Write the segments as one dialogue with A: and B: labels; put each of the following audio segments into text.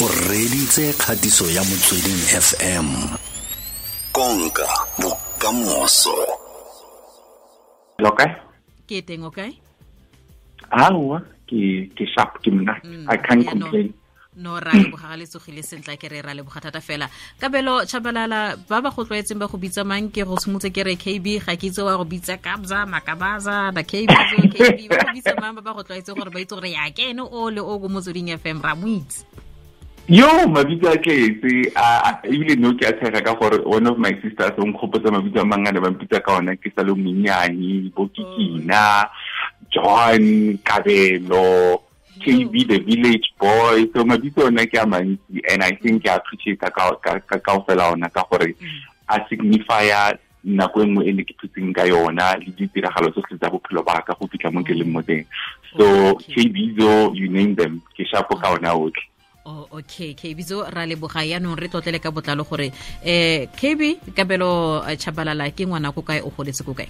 A: o reditse kgatiso ya motsweding fm konka bokamoso.
B: Okay
C: ke teng okay?
B: Aowa ke ke sharp ke mna.
C: Mm,
B: i can't
C: yeah,
B: complain.
C: No ra leboga ga le tsogile sentle ke re ra leboga thata fela. Kabelo chabalala ba ba go tlwaetseng ba go bitsa mang ke go simotse ke re kb ga ke itse wa go bitsa kabza makabaza da kb zo kb ba go bitsa mang ba ba go tlwaetse gore ba itse gore ya ke ene o le o ko motsweding fm ra mo itse
B: yo mabitso a tletse ebile no ke a tshega ka gore one of my sisters o nkgopotsa mabitso a mangane ba mpitsa ka ona ke sa le monyenyane bo kikina john kabelo kb the village boy. So mabitso ona ke a mantsi and i think ke appreciate ka ka- ka kao fela ona ka gore a signifier nako nngwe e ne ke thutseng ka yona le ditiragalo tsotlhe tsa bophelo ba ka go fitlha mo ke leng mo teng. So
C: mm.
B: kb zo you name them ke shapo ka ona otlhe
C: Oh, okay kbizo ra leboga yaanong re tlotlele ka botlalo gore eh kb kabelo eh, chabalala ke ngwana ko kae o goletse ko kae?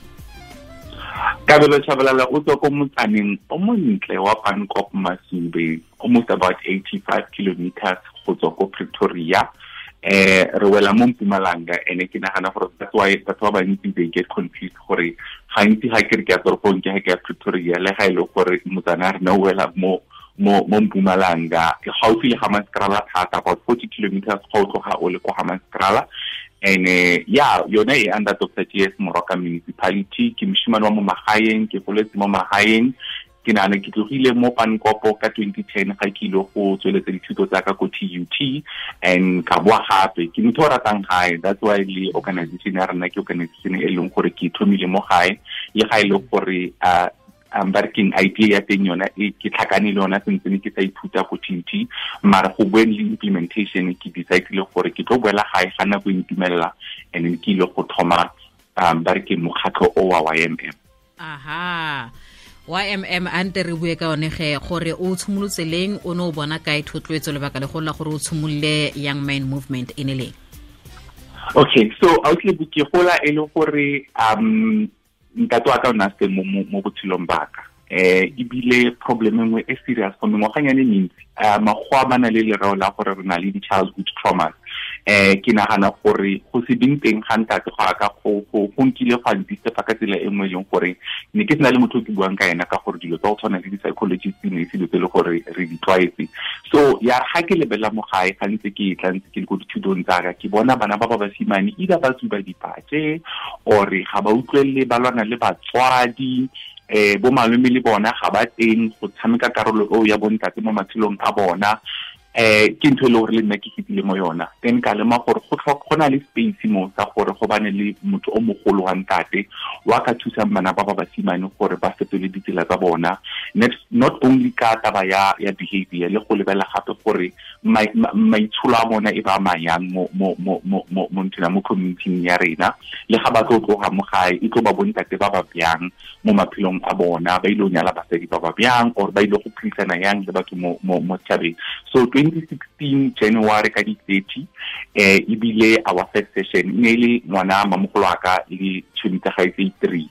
B: Kabelo chabalala o tswa ko motsaneng o montle wa pankop masube almost about 85 kilometers go tswa ko pretoria. Eh re wela mo mpumalanga ene ke nagana gore batho ba bantsi they get confused gore gantsi ga ke re ke ya toropong ke ga ke ya pretoria le ga e le gore motsana a ne o wela mo mo mo mpumalanga ke gaufi le gamaskrala thata about 40 kilometers go tloga o le kwa gamaskrala and uh, yeah yone e under dr GS moroka municipality. Ke moshimane wa mo magaeng ke goletse mo magaeng. Ke nane ke tlogile mo pankopo ka 2010 ga ke ile go tsweletsa dithuto tsa ka ko tut and ka boa gape ke motho o ratang gae. That's why le organization ya rena ke organization e leng gore ke thomile mo gae. Le ga e le gore uh, um, ba re keng idea ya teng yona e ke tlhakane le yona sentsene ke sa ithuta go tt mara go bueng le implementation ke decidele gore ke tlo boela gae ga nako e ntumelela and then ke ile go thoma um ba re ke mokgatlho o wa ymm
C: aha. Wa mm a nte re bue ka yone ge gore o tshimolotse leng o ne o bona kae thotloetso lebaka le go la gore o tshimolole young man movement e ne leng?
B: Okay so outlet ke gola e le gore um ntate wa ka o ne a se mo botshelong baka eh ebile problem engwe e serious for mengwaganyane mentsi um a ba na le lereo la gore re na le di-childhood traumas eh ke nagana gore go se ding teng ga ntate go aka go nkile go nkile go ka tsela e nngwe e leng gore ne ke sena le motho o ke buang ka ena ka gore dilo tsa go tshwana le di-psychologist ne se dilo tse e le gore re di tlwaetse. So ya ga ke lebelela mo gae ga ntse ke tla ntse ke le ko dithutong tsaka ke bona bana ba ba basimane ida ba tsuba dipatse ore ga ba utlwelele ba lwana le batswadi eh bo malome le bona ga ba teng go tshameka karolo eo ya bontate mo matshelong a bona eh ke ntho e le gore le nna ke fitile mo yona. Then ka lema gore go go na le space mo sa gore go bane le motho o mogolo wa ntate wa ka thusang bana ba ba basimane gore ba fetole ditsela tsa bona. Not only ka taba ya ya behavior le go lebela gape gore mai- ma- maitsholo a bona e ba mayang mo mo mo mo mo nthina mo community ya rena. Le ga ba tlo tloga mo gae e tlo ba bontate ba ba byang mo maphelong a bona ba ile go nyala basadi ba ba byang or ba ile go phedisana yang le batho mo mo mo so 2016 january ka di-thirty eh ebile our first session e ne e le ngwana mamogolo a ka le tšhomi tsa gae tse three.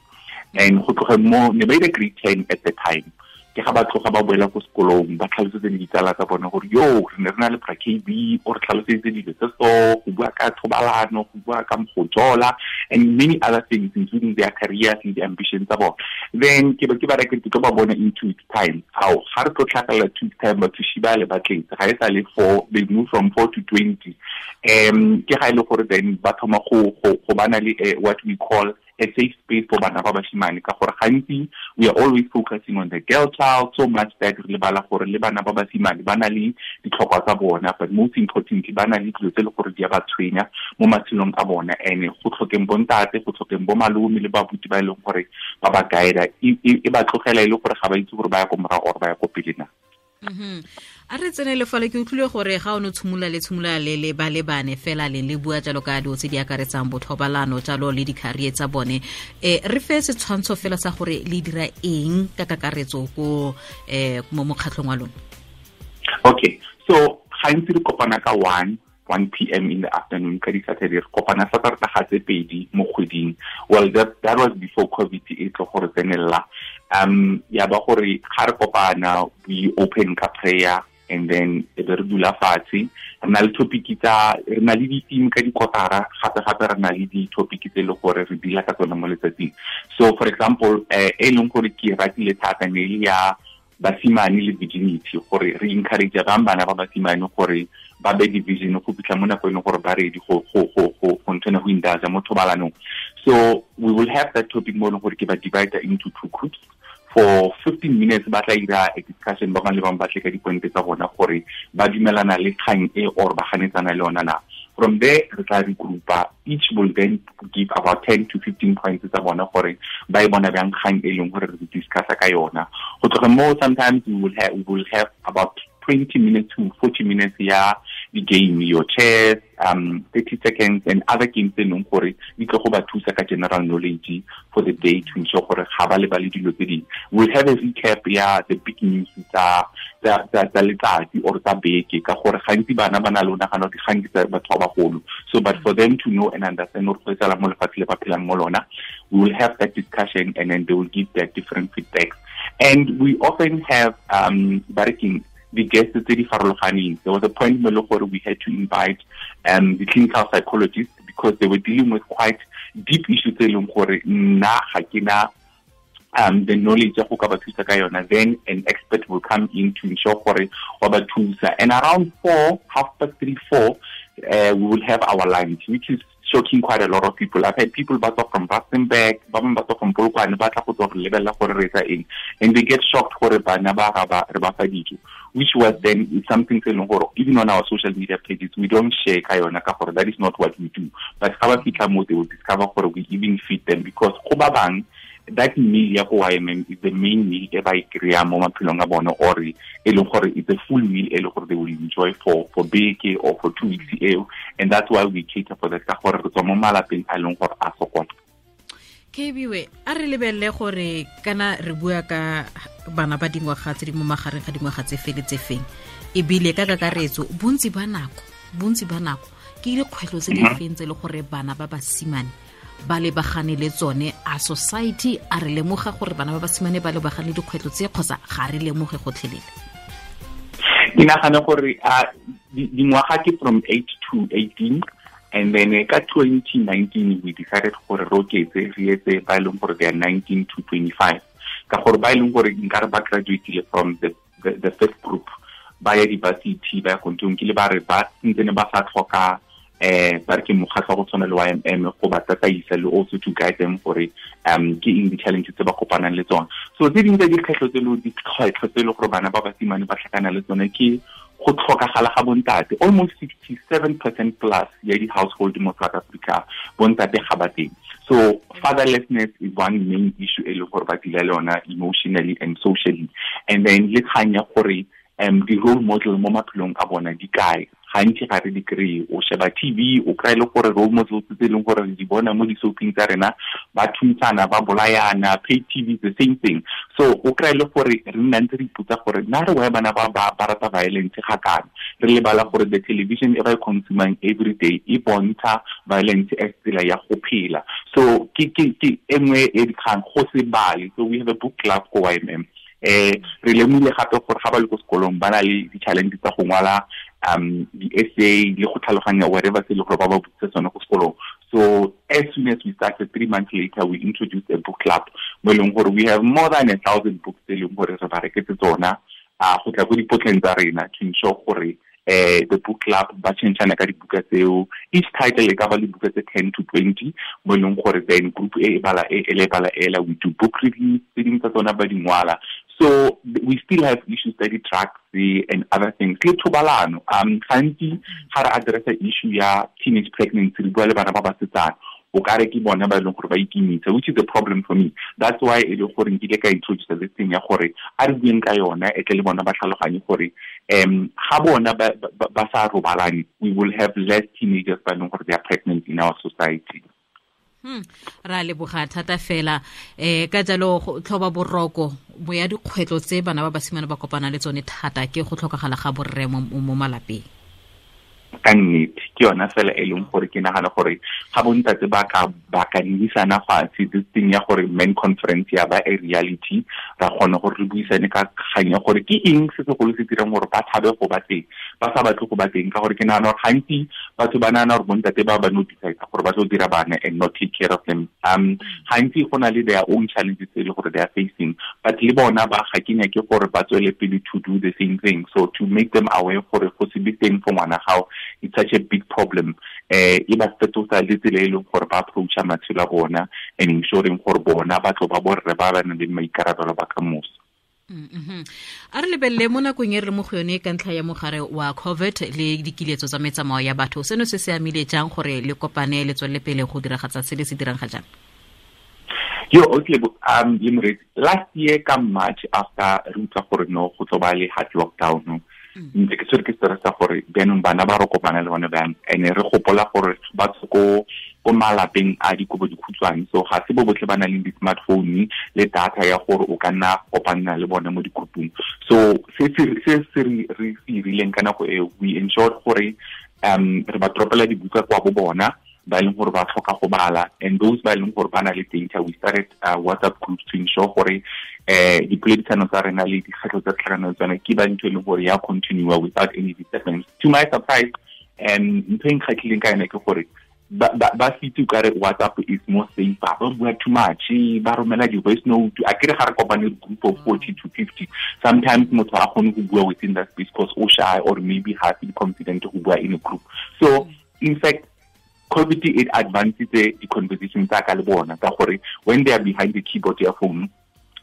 B: And go tloge mo ne ba ile grade ten at the time ke ga ba tloga ba boela ko sekolong ba tlhalosetse le ditsala tsa bona gore yo re ne re na le o re tlhalosetse dilo tse so go bua ka thobalano go bua ka go jola and many other things including their careers and the ambitions tsa bona. Then ke be ke ba reke ke tlo ba bona in two time. How ga re tlo two time le ga e sa le four they move from four to twenty. Um ke ga e le gore then ba thoma go go bana le eh, what we call a safe space for bana ba bashimane ka gore gantsi we are always focusing on the girl child so much that re lebala gore le bana ba basimane ba na le ditlhokwa tsa bona but most importantly ba na le dilo tse le gore di a ba tshwenya mo matshelong a bona and go tlhokeng bontate go tlhokeng bo malome le babuti ba e leng gore ba ba guida e ba tlogela e le gore ga ba itse gore ba ya ko morago or ba ya ko pele na.
C: A re tsene lefale ke utlwile gore ga o ne tshimola le tshimola le le ba le bane fela le le bua jalo ka dio tse di akaretsang bothobalano jalo le di-career tsa bone. Um re fe setshwantsho fela sa gore le dira eng ka kakaretso ko um mo mokgatlhong wa lone
B: okay so gantsi re kopana ka one 1 p.m. in the afternoon ka re kopana saturday ga tse pedi mo kgweding. Well that, that was before covid e tlo gore um ya ba gore ga re kopana we open ka prayer and then e be re dula re na le topic tsa re na le di-team ka dikotara gape gape re na le di-topic tse e le gore re dila ka tsone mo letsatsing. So for example eh, e leng gore ke ratile thata ne le ya basimane le virginity gore re encourage bang bana ba basimane gore ba be division go fitlha mo nako e gore ba ready go go go indaza mo thobalanong. So we will have that topic mo e leng gore ke ba divide into two groups. For 15 minutes ba tla ira a discussion ba bang le bang ba tle ka dipointe tsa bona gore ba dumelana le kgang e or ba ganetsana le yona na. From there re tla regroupa each will then give about 10 to 15 points tsa bona gore ba e bona bjang kgang e leng gore re discussa ka yona. Go tloga mo sometimes we will have, we will have about 20 minutes to 40 minutes ya game your chess um 30 seconds and other games tse leng gore di tlo go ba thusa ka general knowledge for the day to ensure gore ga ba le ba le dilo we'll have a recap ya the big news tsa tsa letsatsi or tsa beke ka gore gantsi bana ba na le o nagana dikgang ke tsa batho ba bagolo so but for them to know and understand gore go etsala mo lefatshe le ba phelang mo lona we will have that discussion and then they will give their different feedbacks and we often have um bareking the guests tse di farologaneng. There was a point mo le gore we had to invite um the clinical psychologists because they were dealing with quite deep issues tse leng gore nna ga ke na um the knowledge ya go ka ba thusa ka yona. Then an expert will come in to ensure gore wa ba thusa. And around four half past three four uh, we will have our lunch which is shocking quite a lot of people. I've had people back from Rustenburg, back from Polokwane, ba tla go tswa go lebelela gore re etsa eng. And they get shocked gore bana ba ga ba re ba which was then something leng gore even on our social media pages we don't share ka yona ka that is not what we do. But ga ba fitlha mo they will discover gore we even feed them because go that meal ya go YMM is the main meal e ba e kry-a mo maphelong a bone or e leng gore it's a full meal e gore they will enjoy for for beke or for two weeks eo. And that's why we cater for that ka gore re tswa mo malapeng a leng gore
C: kbiwe a re lebelele gore kana re bua ka bana ba dingwaga tse di mo magareng ga dingwaga tse fele tse feng. Ebile ka kakaretso bontsi ba nako bontsi ba nako ke dikgwetlho tse di feng tse le gore bana ba basimane ba lebagane le tsone a society a re lemoga gore bana ba basimane ba lebagane dikgwetlho tse kgotsa ga re lemoge gotlhelele?
B: Ke nagane gore dingwaga ke from eight to 18 and then ka 2019 we decided gore re oketse re etse ba e leng gore they are 19 to 25 ka gore ba e leng gore nkare ba graduatile from the, the, the first group ba ya di-varsity ba ya kontong ke le ba re ba ntsene ba sa tlhoka eh ba re ke mokgatlho go tshwana le YMM go ba tataisa le also to guide them gore um ke eng di-challenge tse ba kopanang le tsone. So tse dingwe tsa dikgwetlho tse le dikgwetlho tse le gore bana ba basimane ba tlhakana le tsone ke go tlhokagala ga bontate. Almost 67 percent plus ya di-household mo south africa bontate ga ba teng. So fatherlessness is one main issue e leng gore ba dila le yona emotionally and socially. And then le kgang ya gore um di-role model mo maphelong a bona di kae gantsi ga re di kry-e o sheba kry le gore role models tse e leng gore re di bona mo di-soaping tsa rena ba ba bolayana pay tv the same thing. So o kry le gore re nna ntse re iputsa gore re bana ba rata violence ga kana re lebala gore the television e ba e consumang every day e bontsha violence as tsela ya go phela. So ke e nngwe e dikgang go se bale. So we have a book club eh re gape gore ga ba le ko sekolong ba na le di-challenge tsa go ngwala um di-essay le go tlhaloganya whatever se le gore ba ba tsone ko sekolong. So as soon as we started three months later we introduced a book club mo leng gore we have more than a thousand books tse e leng gore re ba reketse tsona a go tla ko dipotleng tsa rena to ensure gore eh the book club ba changana ka each title e ka ba le buka tse 10 to 20 mo e then group e bala e le bala ela we do book reviews tse dingwe tsa so we still have issues that drugs and other things. Le thobalano um gantsi ga re issue ya teenage pregnancy leng which is a problem for me. That's why e le gore nkile ka introduce this thing ya gore a re bueng we will have less teenagers ba leng they are pregnant in our society.
C: Ra leboga thata fela. Um ka jalo tlhoba boroko bo ya dikgwetlo tse bana ba basimane ba kopana le tsone thata ke go tlhokagala ga borre mo malapeng.
B: Ka nnete ke yona fela e leng gore ke nagana gore ga bontate ba ka ba ka nisana fatshe this thing ya gore main conference ya ba a reality ra kgona gore re buisane ka kgang ya gore ke eng se segolo se dirang gore ba thabe go ba teng ba sa batle go ba teng ka gore ke nagana gore gantsi batho ba nagana gore bontate ba ba no decide gore ba tlo dira bana and not take care of them. Um gantsi go na le their own challenges tse e le gore they are facing but le bona ba ga kenya ke gore ba tswele pele to do the same thing. So to make them aware gore go se be teng for ngwana gago it's such a big problem. Eh e ba fetosa le tsela e leng gore ba approacha matshelo a bona and ensuring gore bona ba ba borre ba ba nang le maikarabelo ba ka moso.
C: A re lebelele mo nakong e re le mo go yone ka ntlha ya mogare wa covid le dikiletso tsa metsamao ya batho. Seno se se amile jang gore le kopane le tswelele pele go diragatsa se le se dirang ga jang
B: yo okay um last year ka march after re utlwa gore no go tlo ba le hard lockdown no ke sere ke stressa gore benong bana ba re kopana le bone bang ene re gopola gore ba ko ko malapeng a dikobo dikhutshwane. So ga se bo botlhe ba nang le di-smartphone le data ya gore o ka nna kopanna le bone mo digroupong so se se re se irileng ka nako eo. We ensured gore um re ba tropela dibuka kwa bo bona ba leng gore ba tlhoka go bala and those ba leng gore ba na le data we started uh, whatsapp groups to ensure gore eh dipoledisano tsa rena le dikgatlho tsa tlhakanelo tsone ke ba ntho e leng gore ya continue without any disturbance. To my surprise and ntho e nkgatlhileng ka yone ke gore ba fitse ka re whatsapp is more safe ba bua too much ba romela di-voice note. A kere ga re kopane group of forty to fifty sometimes motho a kgone go bua within that space because o shy or maybe ha se confident go bua in a group. So in fact covid it advances the conversation tsa ka le bona ka when they are behind the keyboard ya phone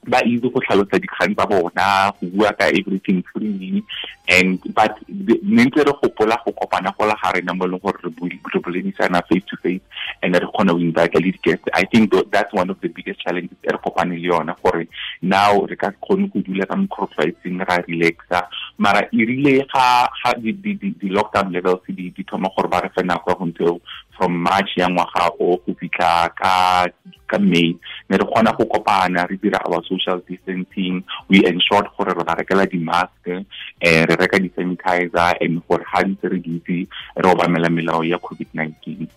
B: ba itse go tlhalosa dikgang tsa bona go bua ka everything freely and but ne ntse re gopola go kopana go la ga rena mo leng gore re boledisana face to face and re kgona go invite le di-guest i think that's one of the biggest challenges e re kopane le yona gore now re ka kgone go dula ka microfiting ra relaxa. Mara e rile ga di-lockdown levels di thoma gore ba re fe nako ya go ntse from march ya ngwaga o go fitlha ka ka may. Ne re kgona go kopana re dira our social distancing. We ensured gore re ba rekela di-mask um re reka di-sanitizer and gore ga ntse re ditse re obamela melao ya covid-19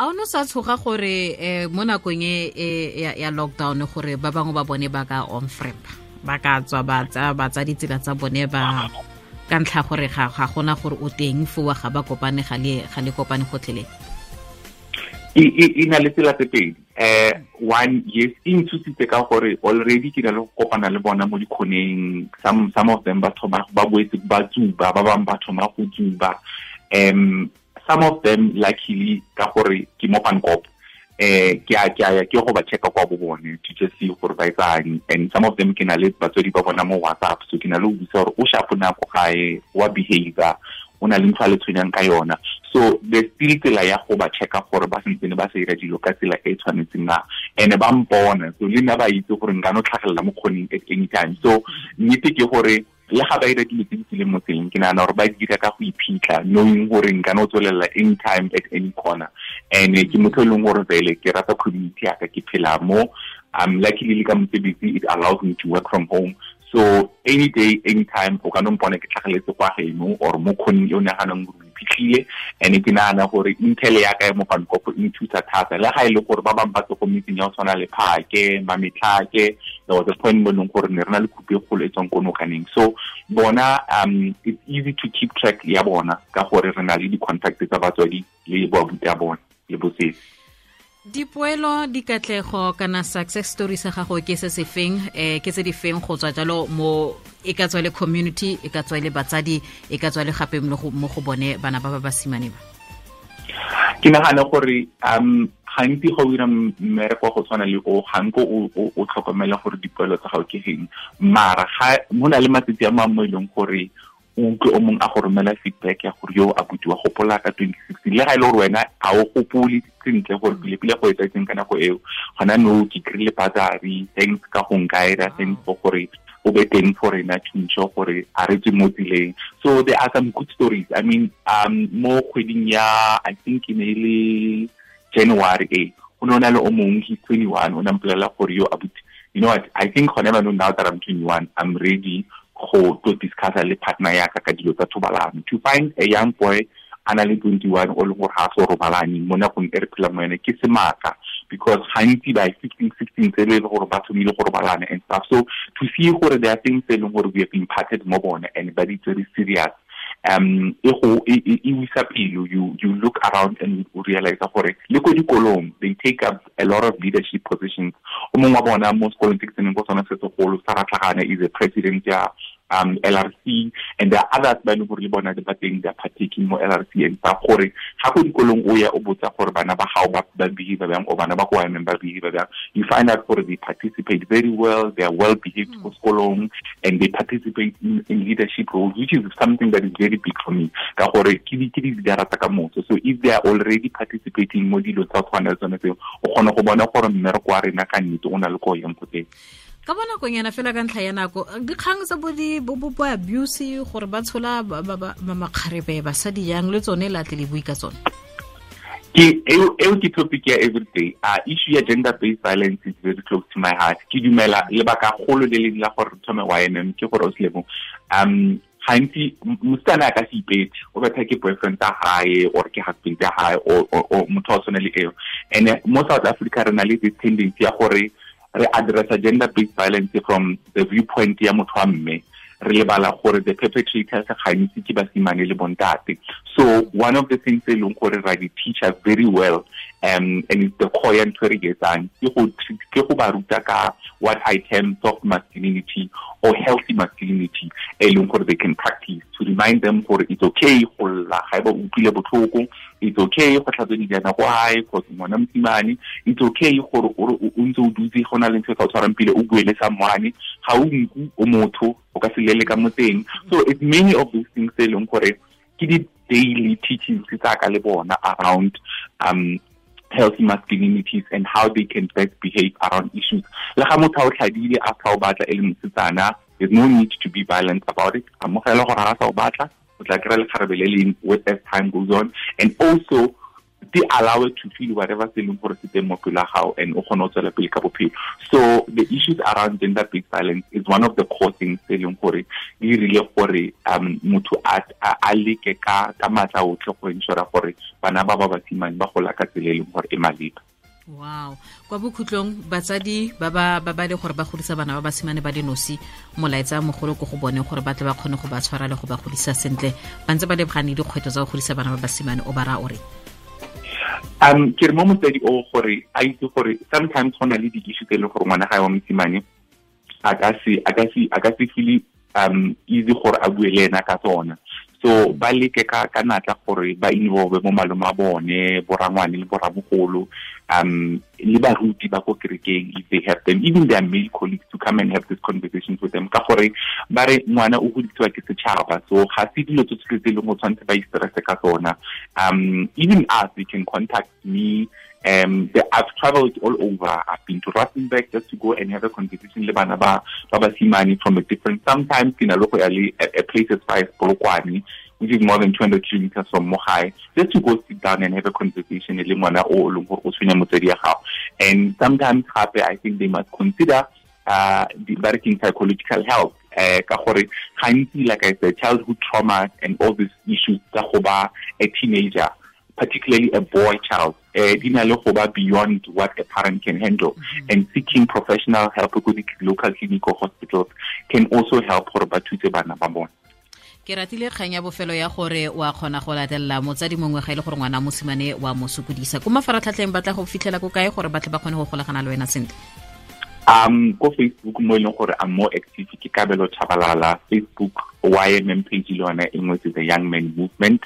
C: a o sa tshoga gore um mo nakong e ya lockdown gore ba bangwe ba bone ba ka onfrepa ba ka tswa ba tsa ditsela tsa bone ba ka ntlha gore ga gona gore o teng fowa ga ba kopane ga le kopane gotlheleng
B: e na le tsela tse pedi. Um one yes e nthusitse ka gore already ke na le go kopana le bona mo dikgoneng some some of them ba thoma ba boetse ba tsuba ba bangwe ba thoma go tsuba. Um some of them luckily ka gore ke mo pankop eh ke a ke a ke go ba checka kwa bo bone to just see gore ba etsang. And some of them ke na le batswadi ba bona mo whatsapp so ke na le go busa gore o shapo nako gae wa behavior o na le ntho a le tshwenyang ka yona. So the still tsela ya go ba checka gore ba sentsene ba sa dira dilo ka tsela e tshwanetseng na. And ba mpona so le nna ba itse gore nka no tlhagelela mo kgoneng at any time so nnete ke gore le ga ba dira dilo tse di mo tseleng ke nagana gore ba dira ka go iphitlha knowing gore nka no tswelela anytime at any corner. And ke motho e leng gore vele ke rata community yaka ke phela mo. Um luckily le ka it allows me to work from home so any day anytime o ka no mpone ke tlhageletse kwa geno or mo kgoneng e o naganang gore iphitlhile. And ke nagana gore intel ya mo pankop e nthusa thata. Le ga e le gore ba bangwe ba metseng ya go tshwana le phake mametlhake there was a point mo gore ne re na le kgolo e tswang ko nokaneng so bona um it's easy to keep track ya bona ka gore re na le di-contact tsa batswadi le boabuti bona le bosesi
C: dipoelo dikatlego kana success story sa gago ke se se feng? Eh ke se di feng go tswa jalo mo e ka tswa le community e ka tswa le batsadi e ka tswa le gape mo go bone bana ba ba basimane ba?
B: Ke nagana gore um gantsi ga o dira mmereko go tshwana le o ganko o tlhokomela gore dipoelo tsa gago ke geng mara mo na le matsatsi a mangwe e leng gore utlwe o a go romela feedback ya gore yo a butiwa gopola ka twenty sixteen. Le ga e le gore wena a o gopole sentle gore go ka nako eo. Gona no ke kry-ile batari thanks ka go nkaira thanks for gore o be teng for rena gore a re tswe mo tseleng. So there are some good stories. I mean um mo kgweding ya i think e ne le january a go ne o na le o mongwe he's twenty one o ne mpolelela gore yo abuti you know what? I think gone know now that i'm twenty one i'm ready go to discussa le partner yaka ka dilo tsa thobalano. To find a young boy a na le twenty-one o leng gore ga a se robalane mo nakong e re phela mo yone ke semaka. Because gantsi by fifteen sixteen tse le gore ba thomile go robalana and stuff. So to see gore there are things tse e leng gore we have impacted mo bone and ba di tsere serious um e go e wisa pelo. You you look around and you realize gore le ko dikolong they take up a lot of leadership positions. O mongwe wa bona mo sekolong se ke tseneng ko sona se sa ratlhagane is a president ya um LRC and there are others ba e leng gore le bona ba teng they are partaking mo LRC and sa gore ga ko dikolong o ya o botsa gore bana ba gago ba ba behave bjang o bana ba ko emeng ba behave bjang you find out gore they participate very well they are well behaved mm. ko sekolong and they participate in, in leadership roles which is something that is very big for me ka gore ke di ke di di rata ka motho so if they are already participating mo dilo tsa tshwana tsone tseo o kgona go bona gore mmereko wa rena ka nnete o na le ko ko teng
C: ka bona konyana fela ka ntlha ya nako dikgang tsa bo abuse gore ba tshola makgarebe basadi jang le tsone latle atle le bui ka tsone.
B: Eo ke topic ya everyday a issue ya gender based violence is very close to my heart. Ke dumela lebaka golo le leng la gore thome ym ke gore o selemo um gantsi mosetsana a ka se ipetse o betha ke boyfriend ta gae or ke husband ya gae o motho wa tshwane le eo. And mo south africa re na le this tendency ya gore re addressa gender based violence from the viewpoint ya motho wa mme. Re lebala gore the perpetrators gantsi ke basimane le bontate. So one of the things e leng gore ra di teacher very well um and the core ya ntho re etsang ke go ka what I term masculinity or healthy masculinity e they can practice to remind them gore it's okay lla ga e ba utlwile it's okay go tlhatswe dijana go gae cause ngwana it's okay gore o ntse o dutse go na le ntho e sa o tshwarang so it's many of those things e leng gore ke di-daily teachings tsa ka around um healthy masculinities and how they can best behave around issues. There's no need to be violent about it. With as time goes on. And also they allow it to feel whatever se leng gore se teng mo pelo gago and o kgone go tswela pele ka bophelo. So the issues around gender based violence is one of the core things se leng gore di rile gore um motho a leke ka ka matla otlhe go ensure gore bana ba ba basimane ba gola ka tsela e leng gore e maleba.
C: Wow. Kwa bokhutlong batsadi ba ba ba le gore ba godisa bana ba basimane ba dinosi molaetsa mogolo ko go bone gore ba tle ba kgone go ba tshwara le go ba godisa sentle. Ba ntse ba lebogane dikgwetlho tsa go godisa bana ba basimane o ba raya ore
B: um ke re mo motsadi o gore a itse gore sometimes go na le di-issue tse e leng gore ngwana ga wa mosimane a ka se feel um easy gore a bue le ena ka tsona so ba leke ka ka natla gore ba involve mo malome a bone borangwane le boramogolo um le baruti ba ko kerekeng if they have them. Even their male colleagues to come and have these conversations with them. Ka gore ba re ngwana o godisiwa ke setšhaba so ga se dilo tse tsotlhe tse e leng go tshwanetse ba istresse ka tsona. Um even us they can contact me um the, I've traveled all over. I've been to Rustenburg just to go and have a conversation with Baba Simani from a different sometimes in a local a, a place as far as Polokwane, which is more than 200 kilometers from Mohai, just to go sit down and have a conversation and sometimes happy I think they must consider uh, developing psychological health. Uh, like I said, childhood trauma and all these issues, a teenager, particularly a boy child, uh, beyond what a parent can handle. Mm -hmm. And seeking professional help go local clinic or hospitals can also help gore ba thuse bana ba bona.
C: ke ratile kgang ya bofelo ya gore wa kgona go latelela motsadi mongwe ga e le gore ngwana mosimane wa mo sokodisa ko mafaratlhatlheng batla go fitlhela ko kae gore batle ba kgone go golagana le wena sentle
B: um ko facebook mo e leng gore a more active ke kabelo thabalala facebook ymm page le yone e ngwetse the young man movement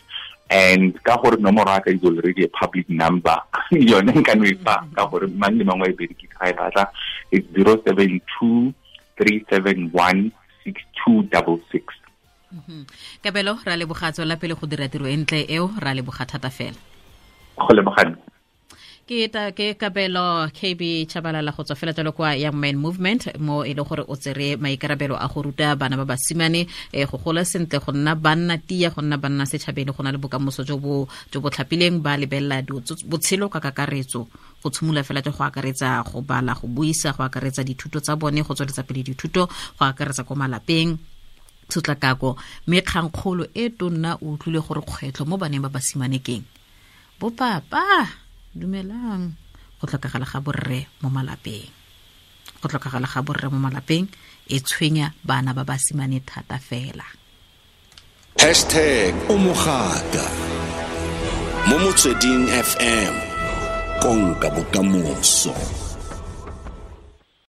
B: and ka gore nomoro ya ka is already a public number. Yone nka no e ka gore mang le mangwe e bereke ga e batla it's zero seven two three seven one six two double six.
C: Kabelo ra leboga tswela pele go dira tiro e ntle eo ra leboga thata fela.
B: Go lebogane
C: ke ta ke kabelo kb chabalala go tswa fela jalo kwa young man movement mo e le gore o tsere maikarabelo a go ruta bana ba basimane e go gola sentle go nna banna tia go nna banna setšhabeng go na le bokamoso jo bo jo bo tlhapileng ba lebelela botshelo ka kakaretso go tshimola fela go akaretsa go bala go buisa go akaretsa dithuto tsa bone go tsweletsa pele dithuto go akaretsa ko malapeng tshotlakako mme kgangkgolo e tonna o utlwile gore kgwetlho mo baneng ba basimane keng? Bopapa dumelang. Go tlhokagala ga borre mo malapeng. Go tlhokagala ga borre mo malapeng e tshwenya bana ba basimane thata fela.
A: Hashtag o mogata mo motsweding fm konka bokamoso